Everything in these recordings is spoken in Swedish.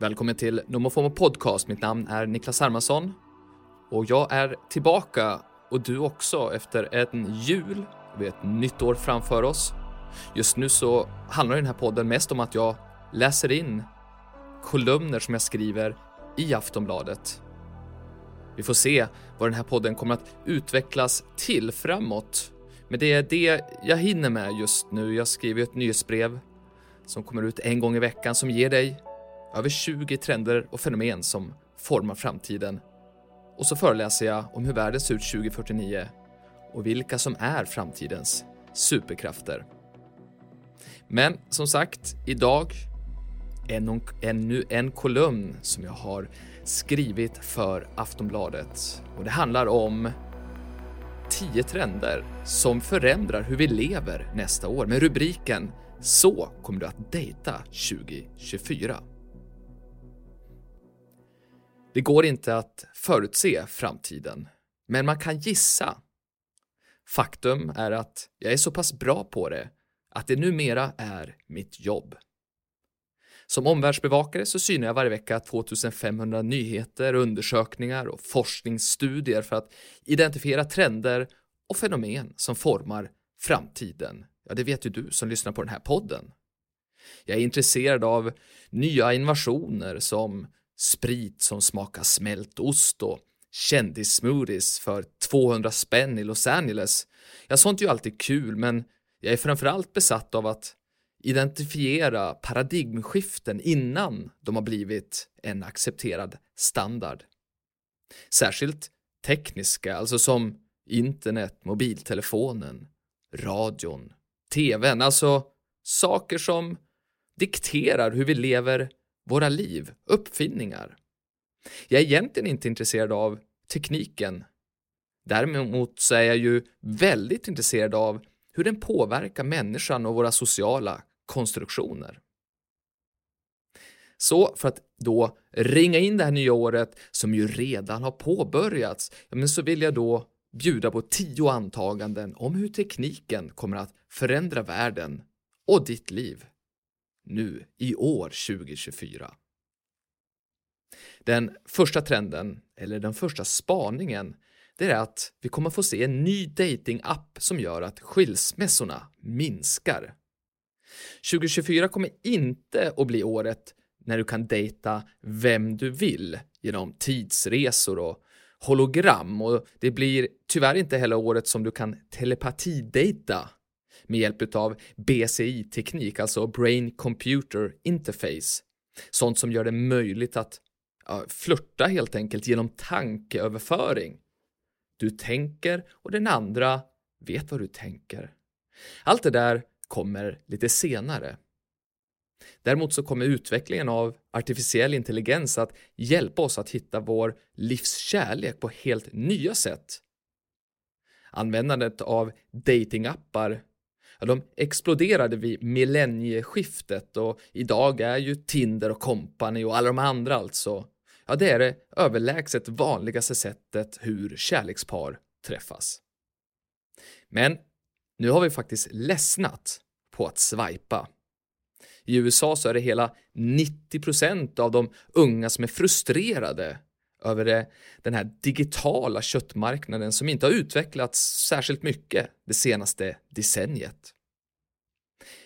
Välkommen till Nomofomo Podcast. Mitt namn är Niklas Hermansson och jag är tillbaka och du också efter en jul och vi har ett nytt år framför oss. Just nu så handlar den här podden mest om att jag läser in kolumner som jag skriver i Aftonbladet. Vi får se vad den här podden kommer att utvecklas till framåt. Men det är det jag hinner med just nu. Jag skriver ett nyhetsbrev som kommer ut en gång i veckan som ger dig över 20 trender och fenomen som formar framtiden. Och så föreläser jag om hur världen ser ut 2049 och vilka som är framtidens superkrafter. Men som sagt, idag ännu, en kolumn som jag har skrivit för Aftonbladet. Och det handlar om 10 trender som förändrar hur vi lever nästa år med rubriken “Så kommer du att dejta 2024”. Det går inte att förutse framtiden, men man kan gissa. Faktum är att jag är så pass bra på det att det numera är mitt jobb. Som omvärldsbevakare så synar jag varje vecka 2500 nyheter, undersökningar och forskningsstudier för att identifiera trender och fenomen som formar framtiden. Ja, det vet ju du som lyssnar på den här podden. Jag är intresserad av nya innovationer som sprit som smakar smält ost och kändissmoothies för 200 spänn i Los Angeles. Ja, sånt är ju alltid kul, men jag är framförallt besatt av att identifiera paradigmskiften innan de har blivit en accepterad standard. Särskilt tekniska, alltså som internet, mobiltelefonen, radion, tvn, alltså saker som dikterar hur vi lever våra liv, uppfinningar. Jag är egentligen inte intresserad av tekniken. Däremot så är jag ju väldigt intresserad av hur den påverkar människan och våra sociala konstruktioner. Så för att då ringa in det här nya året som ju redan har påbörjats, men så vill jag då bjuda på tio antaganden om hur tekniken kommer att förändra världen och ditt liv nu i år 2024. Den första trenden, eller den första spaningen, det är att vi kommer få se en ny datingapp som gör att skilsmässorna minskar. 2024 kommer inte att bli året när du kan dejta vem du vill genom tidsresor och hologram och det blir tyvärr inte heller året som du kan telepatidejta med hjälp av BCI-teknik, alltså Brain Computer Interface. Sånt som gör det möjligt att ja, flörta helt enkelt genom tankeöverföring. Du tänker och den andra vet vad du tänker. Allt det där kommer lite senare. Däremot så kommer utvecklingen av artificiell intelligens att hjälpa oss att hitta vår livskärlek på helt nya sätt. Användandet av datingappar ja, de exploderade vid millennieskiftet och idag är ju Tinder och Company och alla de andra alltså, ja det är det överlägset vanligaste sättet hur kärlekspar träffas. Men nu har vi faktiskt ledsnat på att swipa. I USA så är det hela 90% av de unga som är frustrerade över det, den här digitala köttmarknaden som inte har utvecklats särskilt mycket det senaste decenniet.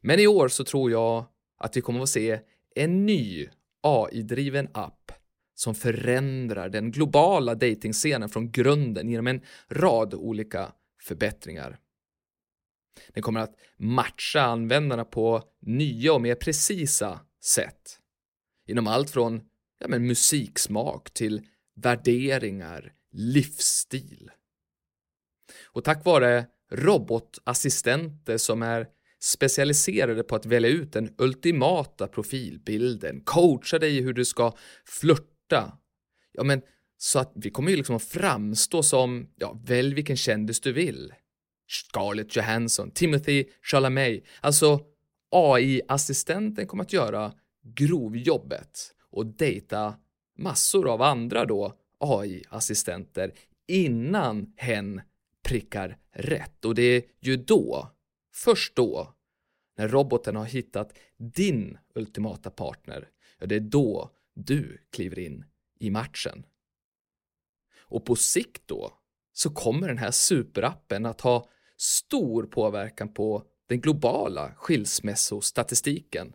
Men i år så tror jag att vi kommer att se en ny AI-driven app som förändrar den globala datingscenen från grunden genom en rad olika förbättringar. Den kommer att matcha användarna på nya och mer precisa sätt. Inom allt från ja, men musiksmak till värderingar, livsstil. Och tack vare robotassistenter som är specialiserade på att välja ut den ultimata profilbilden, coacha dig i hur du ska flörta. Ja, men så att vi kommer ju liksom att framstå som, ja, välj vilken kändis du vill. Scarlett Johansson, Timothy Chalamet. Alltså, AI-assistenten kommer att göra grovjobbet och dejta massor av andra då AI-assistenter innan hen prickar rätt. Och det är ju då, först då, när roboten har hittat din ultimata partner, ja det är då du kliver in i matchen. Och på sikt då så kommer den här superappen att ha stor påverkan på den globala skilsmässostatistiken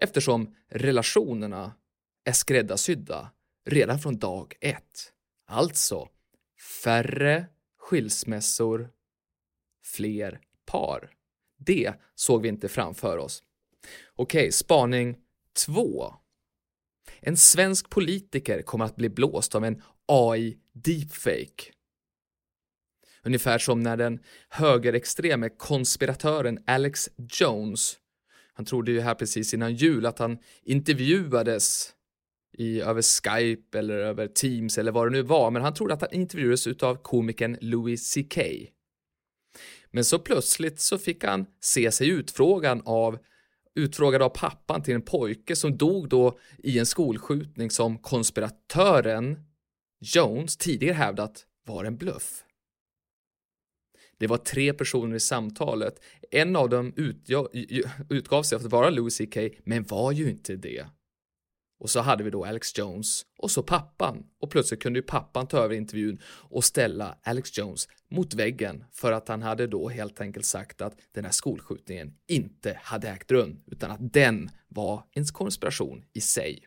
eftersom relationerna är skräddarsydda redan från dag ett. Alltså färre skilsmässor, fler par. Det såg vi inte framför oss. Okej, spaning 2. En svensk politiker kommer att bli blåst av en AI deepfake. Ungefär som när den högerextreme konspiratören Alex Jones, han trodde ju här precis innan jul att han intervjuades i, över Skype eller över Teams eller vad det nu var, men han trodde att han intervjuades utav komikern Louis CK. Men så plötsligt så fick han se sig utfrågan av utfrågad av pappan till en pojke som dog då i en skolskjutning som konspiratören Jones tidigare hävdat var en bluff. Det var tre personer i samtalet. En av dem utgav sig för att vara Louis CK, men var ju inte det. Och så hade vi då Alex Jones och så pappan. Och plötsligt kunde ju pappan ta över intervjun och ställa Alex Jones mot väggen för att han hade då helt enkelt sagt att den här skolskjutningen inte hade ägt rum utan att den var en konspiration i sig.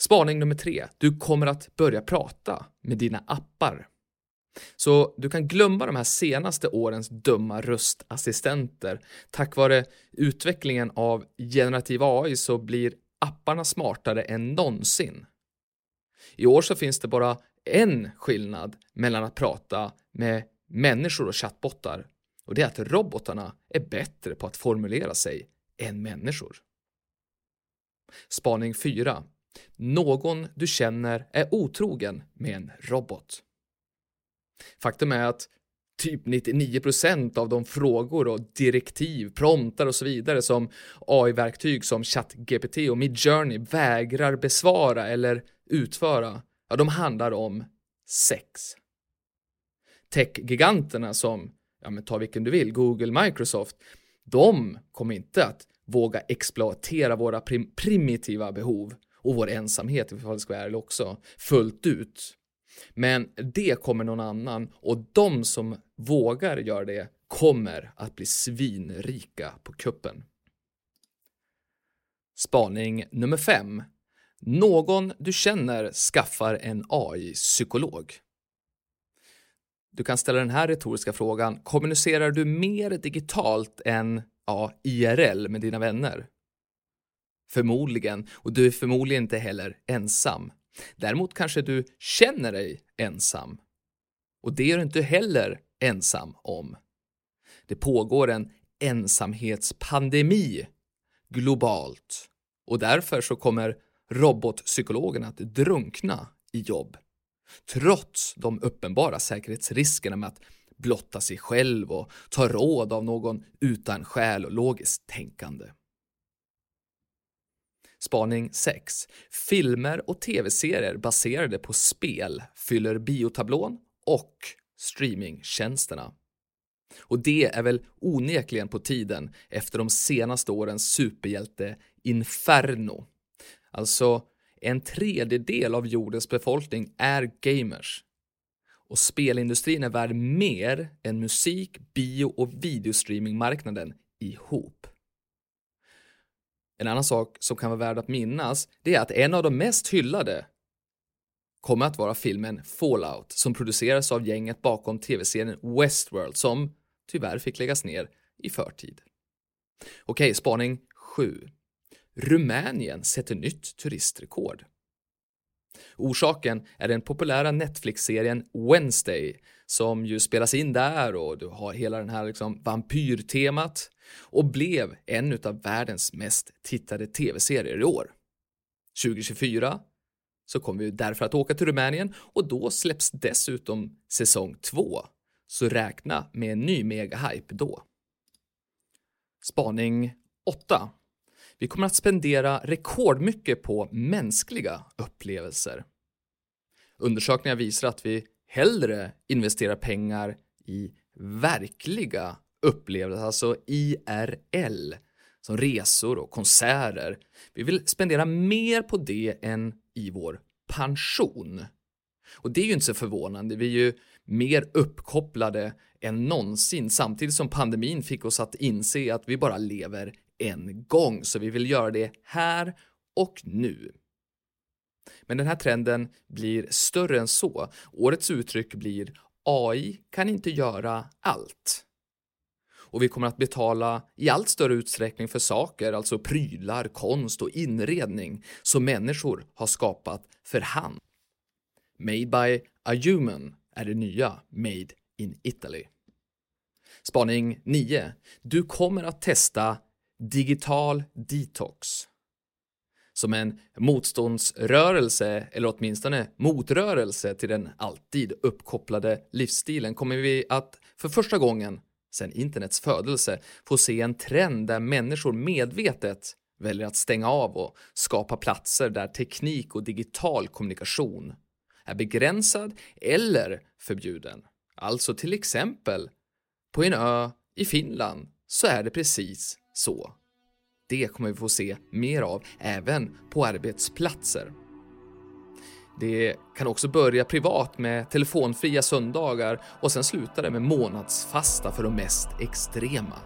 Spaning nummer tre. Du kommer att börja prata med dina appar. Så du kan glömma de här senaste årens dumma röstassistenter. Tack vare utvecklingen av generativ AI så blir apparna smartare än någonsin. I år så finns det bara en skillnad mellan att prata med människor och chattbottar och det är att robotarna är bättre på att formulera sig än människor. Spaning 4. Någon du känner är otrogen med en robot. Faktum är att typ 99% av de frågor och direktiv, promptar och så vidare som AI-verktyg som ChatGPT och Midjourney vägrar besvara eller utföra, ja, de handlar om sex. Techgiganterna som, ja men ta vilken du vill, Google, Microsoft, de kommer inte att våga exploatera våra prim primitiva behov och vår ensamhet, ifall det ska vara ärlig också, fullt ut. Men det kommer någon annan och de som vågar göra det kommer att bli svinrika på kuppen. Spaning nummer 5. Någon du känner skaffar en AI-psykolog. Du kan ställa den här retoriska frågan. Kommunicerar du mer digitalt än ja, IRL med dina vänner? Förmodligen, och du är förmodligen inte heller ensam. Däremot kanske du känner dig ensam. Och det är du inte heller ensam om. Det pågår en ensamhetspandemi globalt och därför så kommer robotpsykologerna att drunkna i jobb. Trots de uppenbara säkerhetsriskerna med att blotta sig själv och ta råd av någon utan själ och logiskt tänkande. Spaning 6. Filmer och tv-serier baserade på spel fyller biotablån och streamingtjänsterna. Och det är väl onekligen på tiden efter de senaste årens superhjälte Inferno. Alltså, en tredjedel av jordens befolkning är gamers. Och spelindustrin är värd mer än musik, bio och videostreamingmarknaden ihop. En annan sak som kan vara värd att minnas, det är att en av de mest hyllade kommer att vara filmen Fallout som produceras av gänget bakom tv-serien Westworld som tyvärr fick läggas ner i förtid. Okej, spaning 7. Rumänien sätter nytt turistrekord. Orsaken är den populära Netflix-serien Wednesday som ju spelas in där och du har hela den här liksom vampyrtemat och blev en av världens mest tittade tv-serier i år. 2024 så kommer vi därför att åka till Rumänien och då släpps dessutom säsong 2. Så räkna med en ny megahype då. Spaning 8. Vi kommer att spendera rekordmycket på mänskliga upplevelser. Undersökningar visar att vi hellre investerar pengar i verkliga upplevelser, alltså IRL, som resor och konserter. Vi vill spendera mer på det än i vår pension. Och det är ju inte så förvånande, vi är ju mer uppkopplade än någonsin samtidigt som pandemin fick oss att inse att vi bara lever en gång, så vi vill göra det här och nu. Men den här trenden blir större än så. Årets uttryck blir AI kan inte göra allt. Och vi kommer att betala i allt större utsträckning för saker, alltså prylar, konst och inredning som människor har skapat för hand. Made by a human är det nya Made in Italy. Spaning 9. Du kommer att testa digital detox. Som en motståndsrörelse, eller åtminstone motrörelse till den alltid uppkopplade livsstilen kommer vi att för första gången sedan internets födelse få se en trend där människor medvetet väljer att stänga av och skapa platser där teknik och digital kommunikation är begränsad eller förbjuden. Alltså till exempel på en ö i Finland så är det precis så. Det kommer vi få se mer av även på arbetsplatser. Det kan också börja privat med telefonfria söndagar och sen sluta det med månadsfasta för de mest extrema.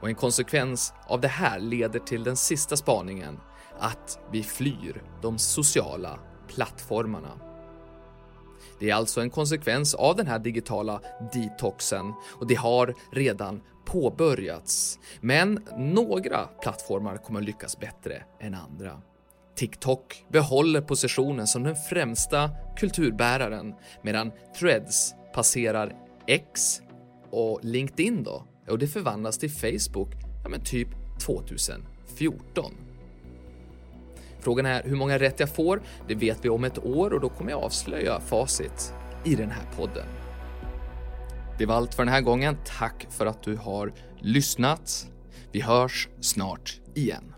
Och en konsekvens av det här leder till den sista spaningen, att vi flyr de sociala plattformarna. Det är alltså en konsekvens av den här digitala detoxen och det har redan påbörjats. Men några plattformar kommer lyckas bättre än andra. TikTok behåller positionen som den främsta kulturbäraren medan Threads passerar X och LinkedIn då, och det förvandlas till Facebook, ja men typ 2014. Frågan är hur många rätt jag får, det vet vi om ett år och då kommer jag avslöja facit i den här podden. Det var allt för den här gången. Tack för att du har lyssnat. Vi hörs snart igen.